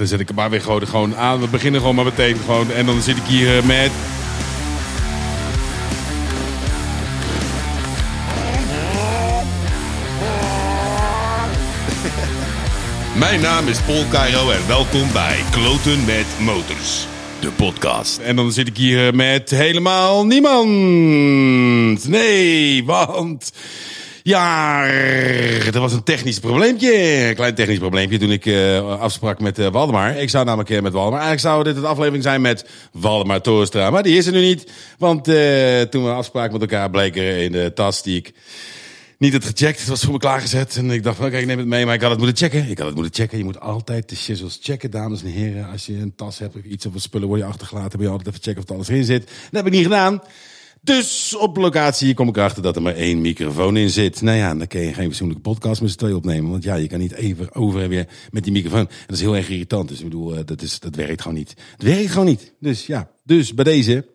Dan zet ik hem maar weer gewoon, gewoon aan. We beginnen gewoon maar meteen. Gewoon, en dan zit ik hier eh, met... Mijn naam is Paul Cairo en welkom bij Kloten met Motors, de podcast. En dan zit ik hier eh, met helemaal niemand. Nee, want... Ja, er was een technisch probleempje. Een klein technisch probleempje toen ik uh, afsprak met uh, Waldemar. Ik zou namelijk uh, met Waldemar. Eigenlijk zou dit een aflevering zijn met Waldemar Toornstra. Maar die is er nu niet. Want toen we afspraken met elkaar bleek er in de tas die ik niet had gecheckt. Het was voor me klaargezet. En ik dacht van oké, ik neem het mee. Maar ik had het moeten checken. Ik had het moeten checken. Je moet altijd de shizzles checken, dames en heren. Als je een tas hebt of iets of spullen worden je achtergelaten. Moet je altijd even checken of het alles erin zit. Dat heb ik niet gedaan. Dus op locatie kom ik erachter dat er maar één microfoon in zit. Nou ja, dan kun je geen persoonlijke podcast met z'n twee opnemen. Want ja, je kan niet even over en weer met die microfoon. En dat is heel erg irritant. Dus ik bedoel, eh, dat, is, dat werkt gewoon niet. Het werkt gewoon niet. Dus ja, dus bij deze...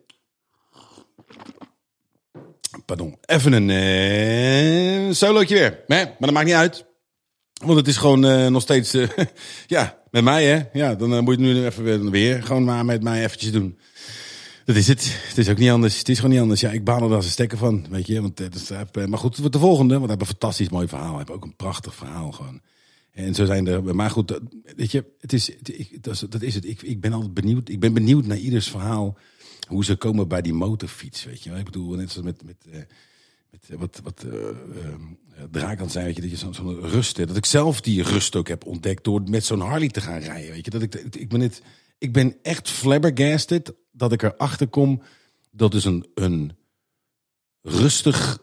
Pardon, even een uh, solootje weer. Maar dat maakt niet uit. Want het is gewoon uh, nog steeds... Ja, met mij hè. Ja, dan moet je het nu even weer gewoon maar met mij eventjes doen. Dat is het. Het is ook niet anders. Het is gewoon niet anders. Ja, ik baan er als een stekker van, weet je. Want, dus, maar goed, de volgende. Want we hebben een fantastisch mooi verhaal. We hebben ook een prachtig verhaal gewoon. En zo zijn er. Maar goed, weet je, het is, het, dat, is, het. Ik, ik ben altijd benieuwd. Ik ben benieuwd naar ieders verhaal. Hoe ze komen bij die motorfiets, weet je. Ik bedoel, net zoals met, met, wat, wat uh, uh, draak aan zijn, weet je, dat je zo'n zo rust Dat ik zelf die rust ook heb ontdekt door met zo'n Harley te gaan rijden, weet je. Dat ik, ik ben net, ik ben echt flabbergasted dat ik erachter kom dat is een, een rustig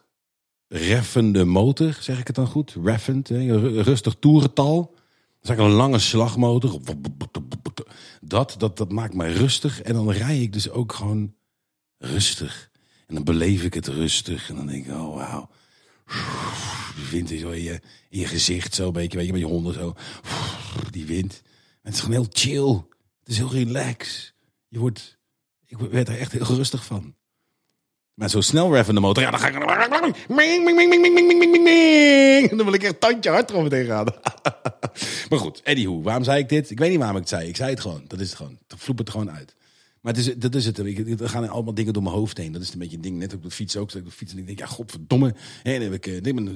reffende motor, zeg ik het dan goed? Reffend, rustig toerental. Dat is eigenlijk een lange slagmotor. Dat, dat, dat maakt mij rustig. En dan rij ik dus ook gewoon rustig. En dan beleef ik het rustig. En dan denk ik, oh wauw. Die wind is zo in je, in je gezicht zo een beetje, weet je, met je honden zo. Die wind. het is gewoon heel chill. Het is heel relax. Je wordt ik werd er echt heel rustig van. Maar zo snel reffende motor, ja, dan ga ik... Dan wil ik echt tandje hard erover tegen gaan. maar goed, anywho, waarom zei ik dit? Ik weet niet waarom ik het zei. Ik zei het gewoon. Dat is het gewoon. Dat vloep het gewoon uit. Maar het is, dat is het. Er gaan allemaal dingen door mijn hoofd heen. Dat is een beetje een ding. Net op de fiets ook. Ik de fiets en ik denk, ja, godverdomme. En dan, heb ik,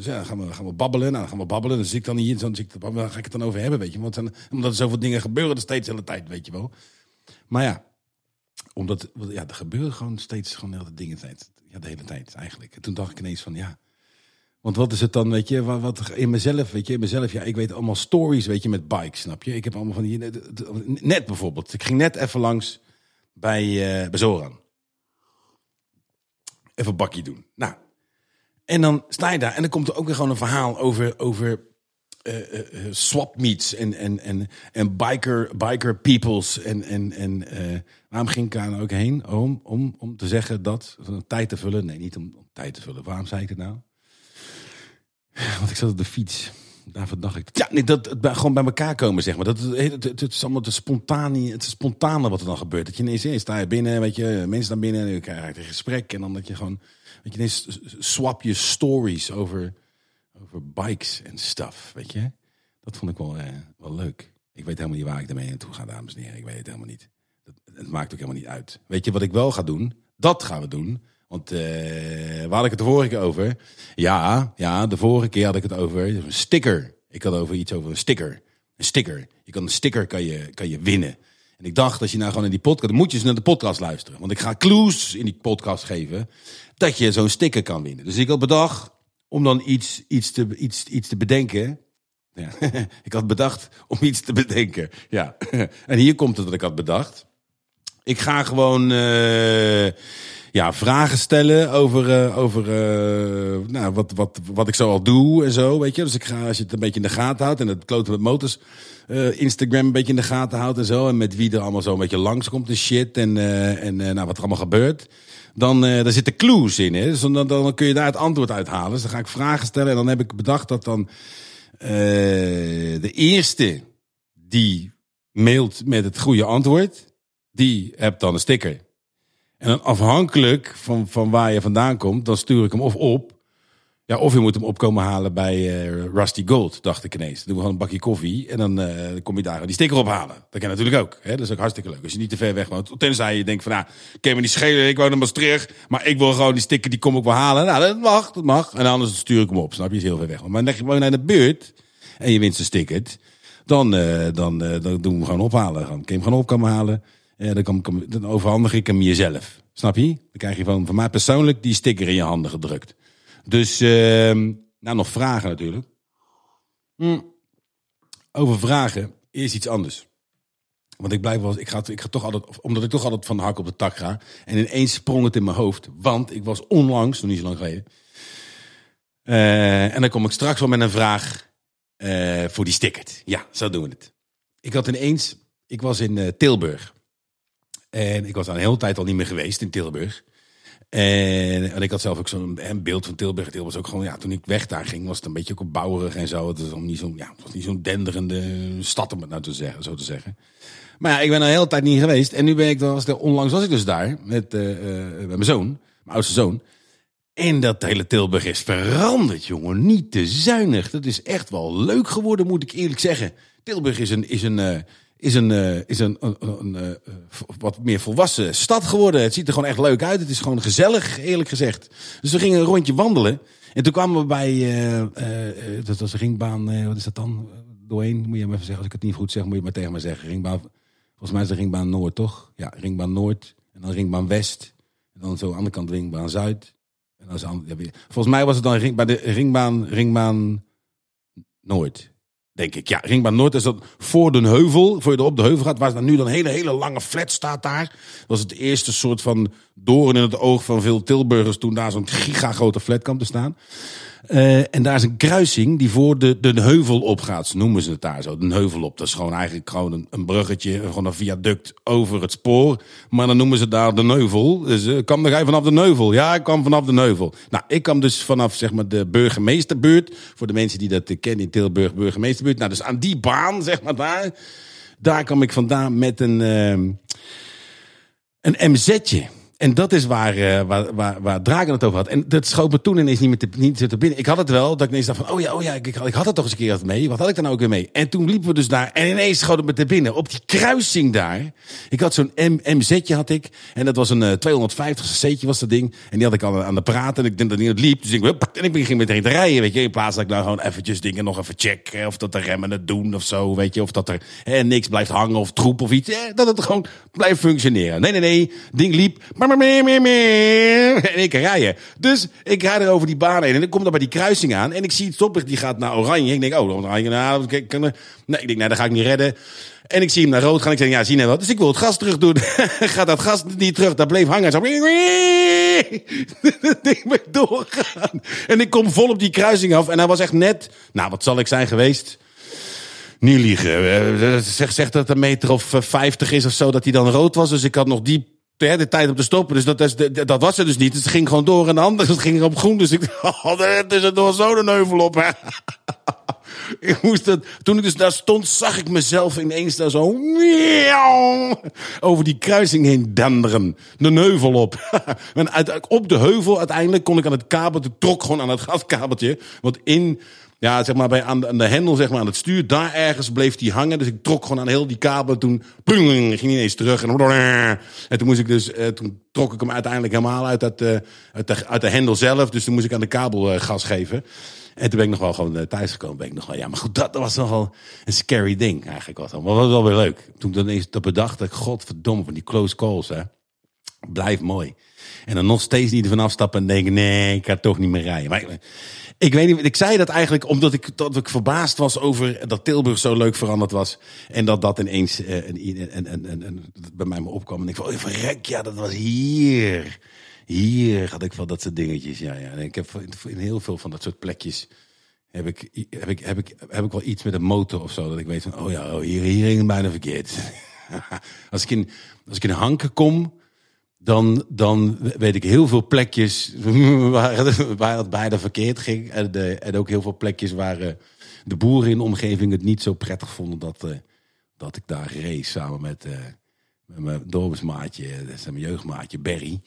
ja, gaan, we, gaan we babbelen. Nou, dan gaan we babbelen. Dan zit ik dan hier. Dan, zit ik, dan ga ik het dan over hebben, weet je. Want dan, omdat er zoveel dingen gebeuren er steeds de hele tijd, weet je wel. Maar ja, omdat ja, er gebeuren gewoon steeds gewoon heel dingen. Ja, de hele tijd eigenlijk. En toen dacht ik ineens van ja. Want wat is het dan, weet je, wat, wat in mezelf, weet je, in mezelf, ja, ik weet allemaal stories, weet je, met bikes, snap je? Ik heb allemaal van die, net bijvoorbeeld, ik ging net even langs bij, uh, bij Zoran. Even een bakje doen. Nou, en dan sta je daar en dan komt er ook weer gewoon een verhaal over, over uh, swap meets en, en, en, en biker, biker peoples. En, en, en uh, waarom ging ik daar nou ook heen? Om, om, om te zeggen dat, tijd te vullen. Nee, niet om, om tijd te vullen. Waarom zei ik het nou? Want ik zat op de fiets. Daarvan dacht ik. Ja, nee, dat het gewoon bij elkaar komen, zeg maar. Dat, het, het, het is allemaal te spontane, het spontane wat er dan gebeurt. Dat je ineens sta je binnen, weet je, mensen naar binnen, en je krijgt een gesprek. En dan dat je gewoon, weet je, ineens swap je stories over over bikes en stuff, weet je. Dat vond ik wel, eh, wel leuk. Ik weet helemaal niet waar ik ermee naartoe ga, dames en heren. Ik weet het helemaal niet. Dat, het maakt ook helemaal niet uit. Weet je wat ik wel ga doen? Dat gaan we doen. Want uh, waar had ik het de vorige keer over? Ja, ja, de vorige keer had ik het over een sticker. Ik had over iets over een sticker. Een sticker. Je kan een sticker kan je, kan je winnen. En ik dacht, als je nou gewoon in die podcast, moet je naar de podcast luisteren. Want ik ga clues in die podcast geven dat je zo'n sticker kan winnen. Dus ik had bedacht, om dan iets, iets, te, iets, iets te bedenken. Ja, ik had bedacht om iets te bedenken. Ja, en hier komt het wat ik had bedacht. Ik ga gewoon uh, ja, vragen stellen over, uh, over uh, nou, wat, wat, wat ik zo al doe en zo. Weet je? Dus ik ga, als je het een beetje in de gaten houdt en het kloten met motors. Instagram een beetje in de gaten houdt en zo. En met wie er allemaal zo een beetje langskomt en shit. En, en nou, wat er allemaal gebeurt dan daar zitten clues in. Hè? Dus dan, dan kun je daar het antwoord uithalen. Dus dan ga ik vragen stellen en dan heb ik bedacht dat dan de eerste die mailt met het goede antwoord, die hebt dan een sticker. En dan afhankelijk van, van waar je vandaan komt, dan stuur ik hem of op. Ja, of je moet hem opkomen halen bij eh, Rusty Gold, dacht ik ineens. Dan doen we gewoon een bakje koffie en dan eh, kom je daar die sticker ophalen. Dat kan natuurlijk ook. Hè? Dat is ook hartstikke leuk. Als je niet te ver weg woont. Tenzij je denkt van, nou, ik kan me niet schelen, ik woon in Maastricht. Maar ik wil gewoon die sticker, die kom ik wel halen. Nou, dat mag, dat mag. En anders stuur ik hem op, snap je? Is heel ver weg. Maar dan je gewoon naar de buurt en je wint zijn sticker. Dan, uh, dan, dan doen we gewoon ophalen. Dan kun je hem gewoon op komen halen. Uh, dan, dan overhandig ik hem jezelf. Snap je? Dan krijg je van, van mij persoonlijk die sticker in je handen gedrukt. Dus, ehm, nou nog vragen natuurlijk. Hm. Over vragen is iets anders. Want ik blijf wel, ik ga, ik ga toch altijd, omdat ik toch altijd van de hak op de tak ga. En ineens sprong het in mijn hoofd. Want ik was onlangs, nog niet zo lang geleden. Uh, en dan kom ik straks wel met een vraag uh, voor die sticker. Ja, zo doen we het. Ik had ineens, ik was in Tilburg. En ik was daar een hele tijd al niet meer geweest in Tilburg. En, ik had zelf ook zo'n beeld van Tilburg. Tilburg was ook gewoon, ja, toen ik weg daar ging, was het een beetje ook bouwerig en zo. Het was niet zo'n, ja, het niet zo'n denderende stad om het nou te zeggen, zo te zeggen. Maar ja, ik ben er een hele tijd niet geweest. En nu ben ik, was er, onlangs was ik dus daar met, uh, uh, met mijn zoon, mijn oudste zoon. En dat hele Tilburg is veranderd, jongen. Niet te zuinig. Dat is echt wel leuk geworden, moet ik eerlijk zeggen. Tilburg is een, is een, uh, is een, uh, is een, een, uh, wat meer volwassen stad geworden. Het ziet er gewoon echt leuk uit. Het is gewoon gezellig, eerlijk gezegd. Dus we gingen een rondje wandelen. En toen kwamen we bij, uh, dat was de ringbaan, wat is dat dan? Doorheen, moet je hem even zeggen. Als ik het niet goed zeg, moet je maar tegen me zeggen. Ringbaan, volgens mij is de ringbaan Noord, toch? Ja, ringbaan Noord. En dan ringbaan West. En dan zo aan de andere kant ringbaan Zuid. En dan is volgens mij was het dan bij de ringbaan, ringbaan Noord. Denk ik. Ja, Ringbaan Noord is dat voor de heuvel. Voor je er op de heuvel gaat. Waar dan nu dan hele, hele lange flat staat daar. Dat was het eerste soort van doorn in het oog van veel Tilburgers. Toen daar zo'n gigagrote flat kwam te staan. Uh, en daar is een kruising die voor de, de heuvel opgaat. Noemen ze het daar zo. De heuvel op. Dat is gewoon eigenlijk gewoon een, een bruggetje. Gewoon een viaduct over het spoor. Maar dan noemen ze daar de neuvel. Dus uh, kwam er vanaf de neuvel. Ja, ik kwam vanaf de neuvel. Nou, ik kwam dus vanaf zeg maar de burgemeesterbuurt. Voor de mensen die dat kennen in Tilburg, burgemeesterbuurt. Nou, dus aan die baan, zeg maar daar. Daar kwam ik vandaan met een, uh, een MZ'tje. En dat is waar, uh, waar, waar, waar Draken het over had. En dat schoot me toen ineens niet meer te, niet te binnen. Ik had het wel, dat ik ineens dacht van, oh ja, oh ja, ik, ik had het toch eens een keer mee. Wat had ik dan ook weer mee? En toen liepen we dus daar en ineens schoot het me te binnen. Op die kruising daar. Ik had zo'n MZ'tje had ik. En dat was een uh, 250 cc'tje was dat ding. En die had ik al aan de praten. En ik denk dat het liep. Dus ik, en ik ging meteen te rijden, weet je. In plaats dat ik nou gewoon eventjes dingen nog even check. Of dat de remmen het doen of zo, weet je. Of dat er eh, niks blijft hangen of troep of iets. Eh, dat het gewoon blijft functioneren. Nee, nee, nee. Ding liep. En ik rijden. Dus ik rijd er over die baan heen. En ik kom dan bij die kruising aan. En ik zie het stoplicht, die gaat naar oranje. Ik denk, oh, oranje. Nou, ik er... Nee, ik denk, nou, dat ga ik niet redden. En ik zie hem naar rood gaan. Ik zeg, ja, zie je wat? Dus ik wil het gas terug doen. Gaat dat gas niet terug? Dat bleef hangen. Zo. Dat ding doorgaan. En ik kom vol op die kruising af. En hij was echt net... Nou, wat zal ik zijn geweest? Niet liegen. Zeg, zeg dat een meter of vijftig is of zo dat hij dan rood was. Dus ik had nog die de tijd om te stoppen. Dus dat, dat was er dus niet. Dus het ging gewoon door en de andere het ging op groen. Dus ik oh, er is er zo de neuvel op. Ik moest het, toen ik dus daar stond, zag ik mezelf ineens daar zo over die kruising heen denderen. De neuvel op. en uit, op de heuvel uiteindelijk kon ik aan het kabeltje, trok gewoon aan het gaskabeltje. Want in ja, zeg maar bij aan de, hendel, zeg maar aan het stuur, daar ergens bleef die hangen. Dus ik trok gewoon aan heel die kabel. Toen ging hij ineens terug. En, en toen moest ik dus, uh, toen trok ik hem uiteindelijk helemaal uit, dat, uh, uit, de, hendel zelf. Dus toen moest ik aan de kabel uh, gas geven. En toen ben ik nog wel gewoon uh, thuisgekomen. Ben ik nog wel, ja, maar goed, dat was nogal een scary ding eigenlijk. Was dat. Maar was wel weer leuk. Toen ik dan eens dat bedacht, ik, godverdomme, van die close calls, hè. Blijf mooi. En dan nog steeds niet ervan afstappen en denken, nee, ik ga toch niet meer rijden. Maar ik, weet niet, ik zei dat eigenlijk omdat ik, dat ik verbaasd was over dat Tilburg zo leuk veranderd was. En dat dat ineens en, en, en, en, bij mij me opkwam. En ik van, oh, verrek, ja, dat was hier. Hier had ik wel dat soort dingetjes. Ja, ja. En ik heb in heel veel van dat soort plekjes heb ik, heb ik, heb ik, heb ik wel iets met een motor of zo. Dat ik weet van, oh ja, oh, hier, hier ging het bijna verkeerd. als, ik in, als ik in Hanken kom, dan, dan weet ik heel veel plekjes waar, waar het bijna verkeerd ging. En, de, en ook heel veel plekjes waar uh, de boeren in de omgeving het niet zo prettig vonden dat, uh, dat ik daar race samen met, uh, met mijn dorpsmaatje, mijn jeugdmaatje Berry.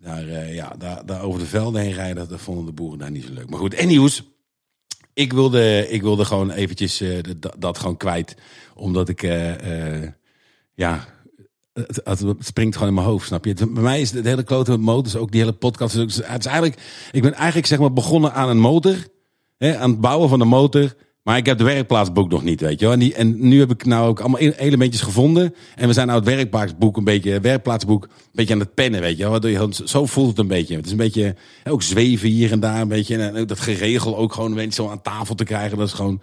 Daar, eh, ja, daar, daar over de velden heen rijden, dat vonden de boeren daar niet zo leuk. Maar goed, nieuws. Ik wilde, ik wilde gewoon eventjes eh, dat, dat gewoon kwijt. Omdat ik, eh, eh, ja, het, het springt gewoon in mijn hoofd, snap je? Bij mij is het hele klote met motors, ook die hele podcast. Het is eigenlijk, ik ben eigenlijk zeg maar begonnen aan een motor. Hè, aan het bouwen van de motor. Maar ik heb de werkplaatsboek nog niet, weet je wel. En, nu heb ik nou ook allemaal e- elementjes gevonden. En we zijn nou het werkplaatsboek een beetje, werkplaatsboek een beetje aan het pennen, weet je wel. Waardoor je Zo voelt het een beetje. Het is een beetje, ook zweven hier en daar een beetje. En dat geregel ook gewoon een beetje zo aan tafel te krijgen. Dat is gewoon,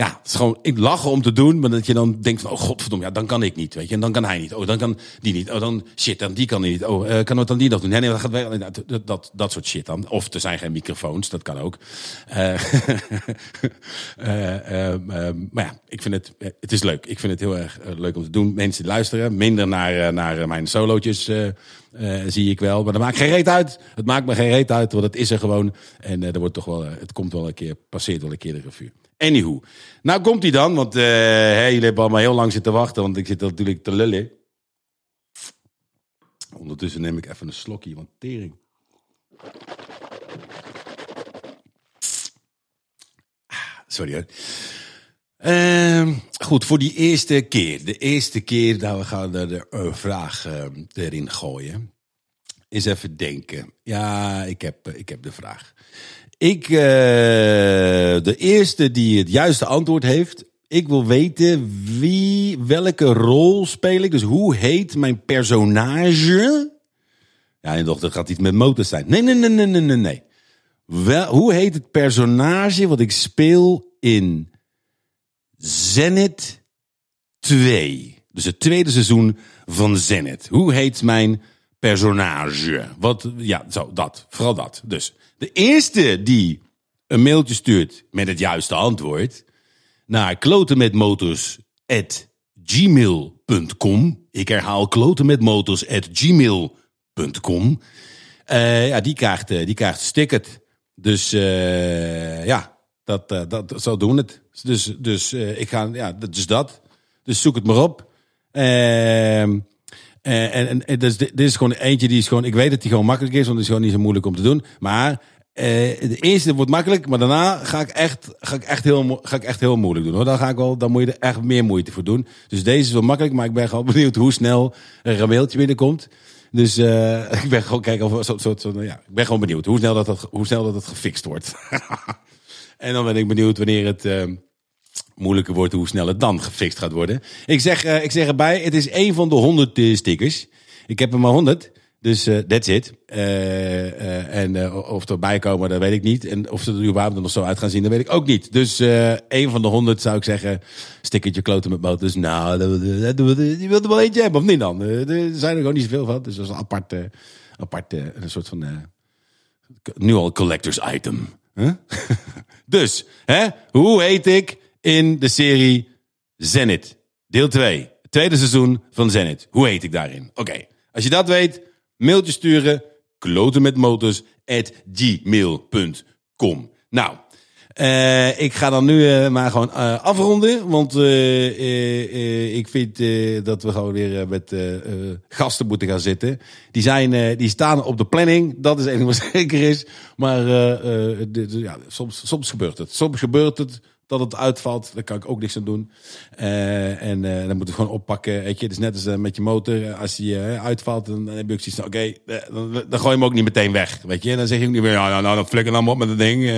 ja, het is gewoon ik lachen om te doen, maar dat je dan denkt van, oh godverdomme, ja, dan kan ik niet, weet je. En dan kan hij niet. Oh, dan kan die niet. Oh, dan shit, dan die kan niet. Oh, eh, kan het dan die nog doen? Nee, nee, dat gaat wel. Dat, dat, dat, dat soort shit dan. Of er zijn geen microfoons, dat kan ook. Eh, eh, eh, eh, maar ja, ik vind het, het is leuk. Ik vind het heel erg leuk om te doen. Mensen luisteren, minder naar, naar mijn solootjes zie ik wel. Maar dat maakt geen reet uit. Het maakt me geen reet uit, want het is er gewoon. En er wordt toch wel, het komt wel een keer, passeert wel een keer de revue. Anywho. Nou komt hij dan, want eh jullie hebben allemaal heel lang zitten wachten, want ik zit natuurlijk te lullen. Ondertussen neem ik even een slokje, want tering. Ah, Sorry hoor. Ehm, goed, voor die eerste keer. De eerste keer dat we gaan de, de eh, vraag eh, erin gooien. Eens even denken. Ja, ik heb, ik heb de vraag. Ik, eh, de eerste die het juiste antwoord heeft. Ik wil weten wie, welke rol speel ik. Dus hoe heet mijn personage? Ja, en toch, dat gaat iets met motors zijn. Nee, nee, nee, nee, nee, nee, nee. Wel, hoe heet het personage wat ik speel in Zenith 2? Dus het tweede seizoen van Zenith. Hoe heet mijn personage? Wat, ja, zo, dat. Vooral dat. Dus de eerste die een mailtje stuurt met het juiste antwoord naar klotenmetmotors@gmail.com. Ik herhaal klotenmetmotors@gmail.com. Eh ja, die krijgt, eh, die krijgt een sticket. Dus eh, ja, dat, dat, zo doen het. Dus, dus ik ga, ja, dat is dat. Dus zoek het maar op. Ehm, eh, en, en, dus dit, is gewoon eentje die is gewoon, ik weet dat die gewoon makkelijk is, want het is gewoon niet zo moeilijk om te doen. Maar eh, de eerste wordt makkelijk, maar daarna ga ik echt, ga ik echt, heel, ga ik echt heel moeilijk doen. Hoor. Dan, ga ik wel, dan moet je er echt meer moeite voor doen. Dus deze is wel makkelijk, maar ik ben gewoon benieuwd hoe snel een mailtje binnenkomt. Dus eh, ik ben gewoon kijken of zo, zo, zo, ja, ik ben gewoon benieuwd hoe snel dat, dat, hoe snel dat het gefixt wordt. en dan ben ik benieuwd wanneer het eh, moeilijker wordt, hoe snel het dan gefixt gaat worden. Ik zeg, eh, ik zeg erbij, het is één van de honderd eh, stickers. Ik heb er maar honderd. Dus eh that's it. En of er bij komen, dat weet ik niet. En of ze er überhaupt er nog zo uit gaan zien, dat weet ik ook niet. Dus één van de honderd zou ik zeggen, stickertje kloten met motors. Nou, dat, dat, je wilt er wel eentje hebben, of niet dan? Er zijn er gewoon niet zoveel van. Dus dat is een apart, apart een soort van... nu al collectors item. Dus, hè, hoe heet ik in de serie Zenith? Deel 2. Tweede seizoen van Zenith. Hoe heet ik daarin? Oké, als je dat weet, mailtje sturen. klotenmetmotors.gmail.com Nou, eh, ik ga dan nu eh, maar gewoon eh, afronden. Want ik vind dat we gewoon weer met gasten moeten gaan zitten. Die, zijn, die staan op de planning. Dat is enige wat zeker is. Maar ja, soms, soms gebeurt het. Soms gebeurt het dat het uitvalt. Daar kan ik ook niks aan doen. Eh, en eh, dan moet je gewoon oppakken. Weet je, het is net als eh, met je motor. Als die uitvalt, dan, heb je ook zoiets oké, dan, dan gooi je hem ook niet meteen weg. Weet je, dan zeg je ook niet meer, ja, nou, nou dan flikker dan op met dat ding.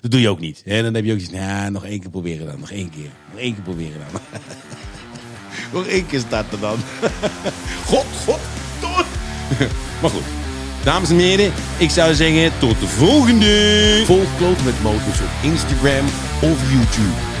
Dat doe je ook niet. En dan heb je ook iets, nou, nog één keer proberen dan. Nog één keer. Nog één keer proberen dan. nog één keer staat er dan. god, god, tot. maar goed. Dames en heren, ik zou zeggen tot de volgende. Volg Kloten met Motors op Instagram of YouTube.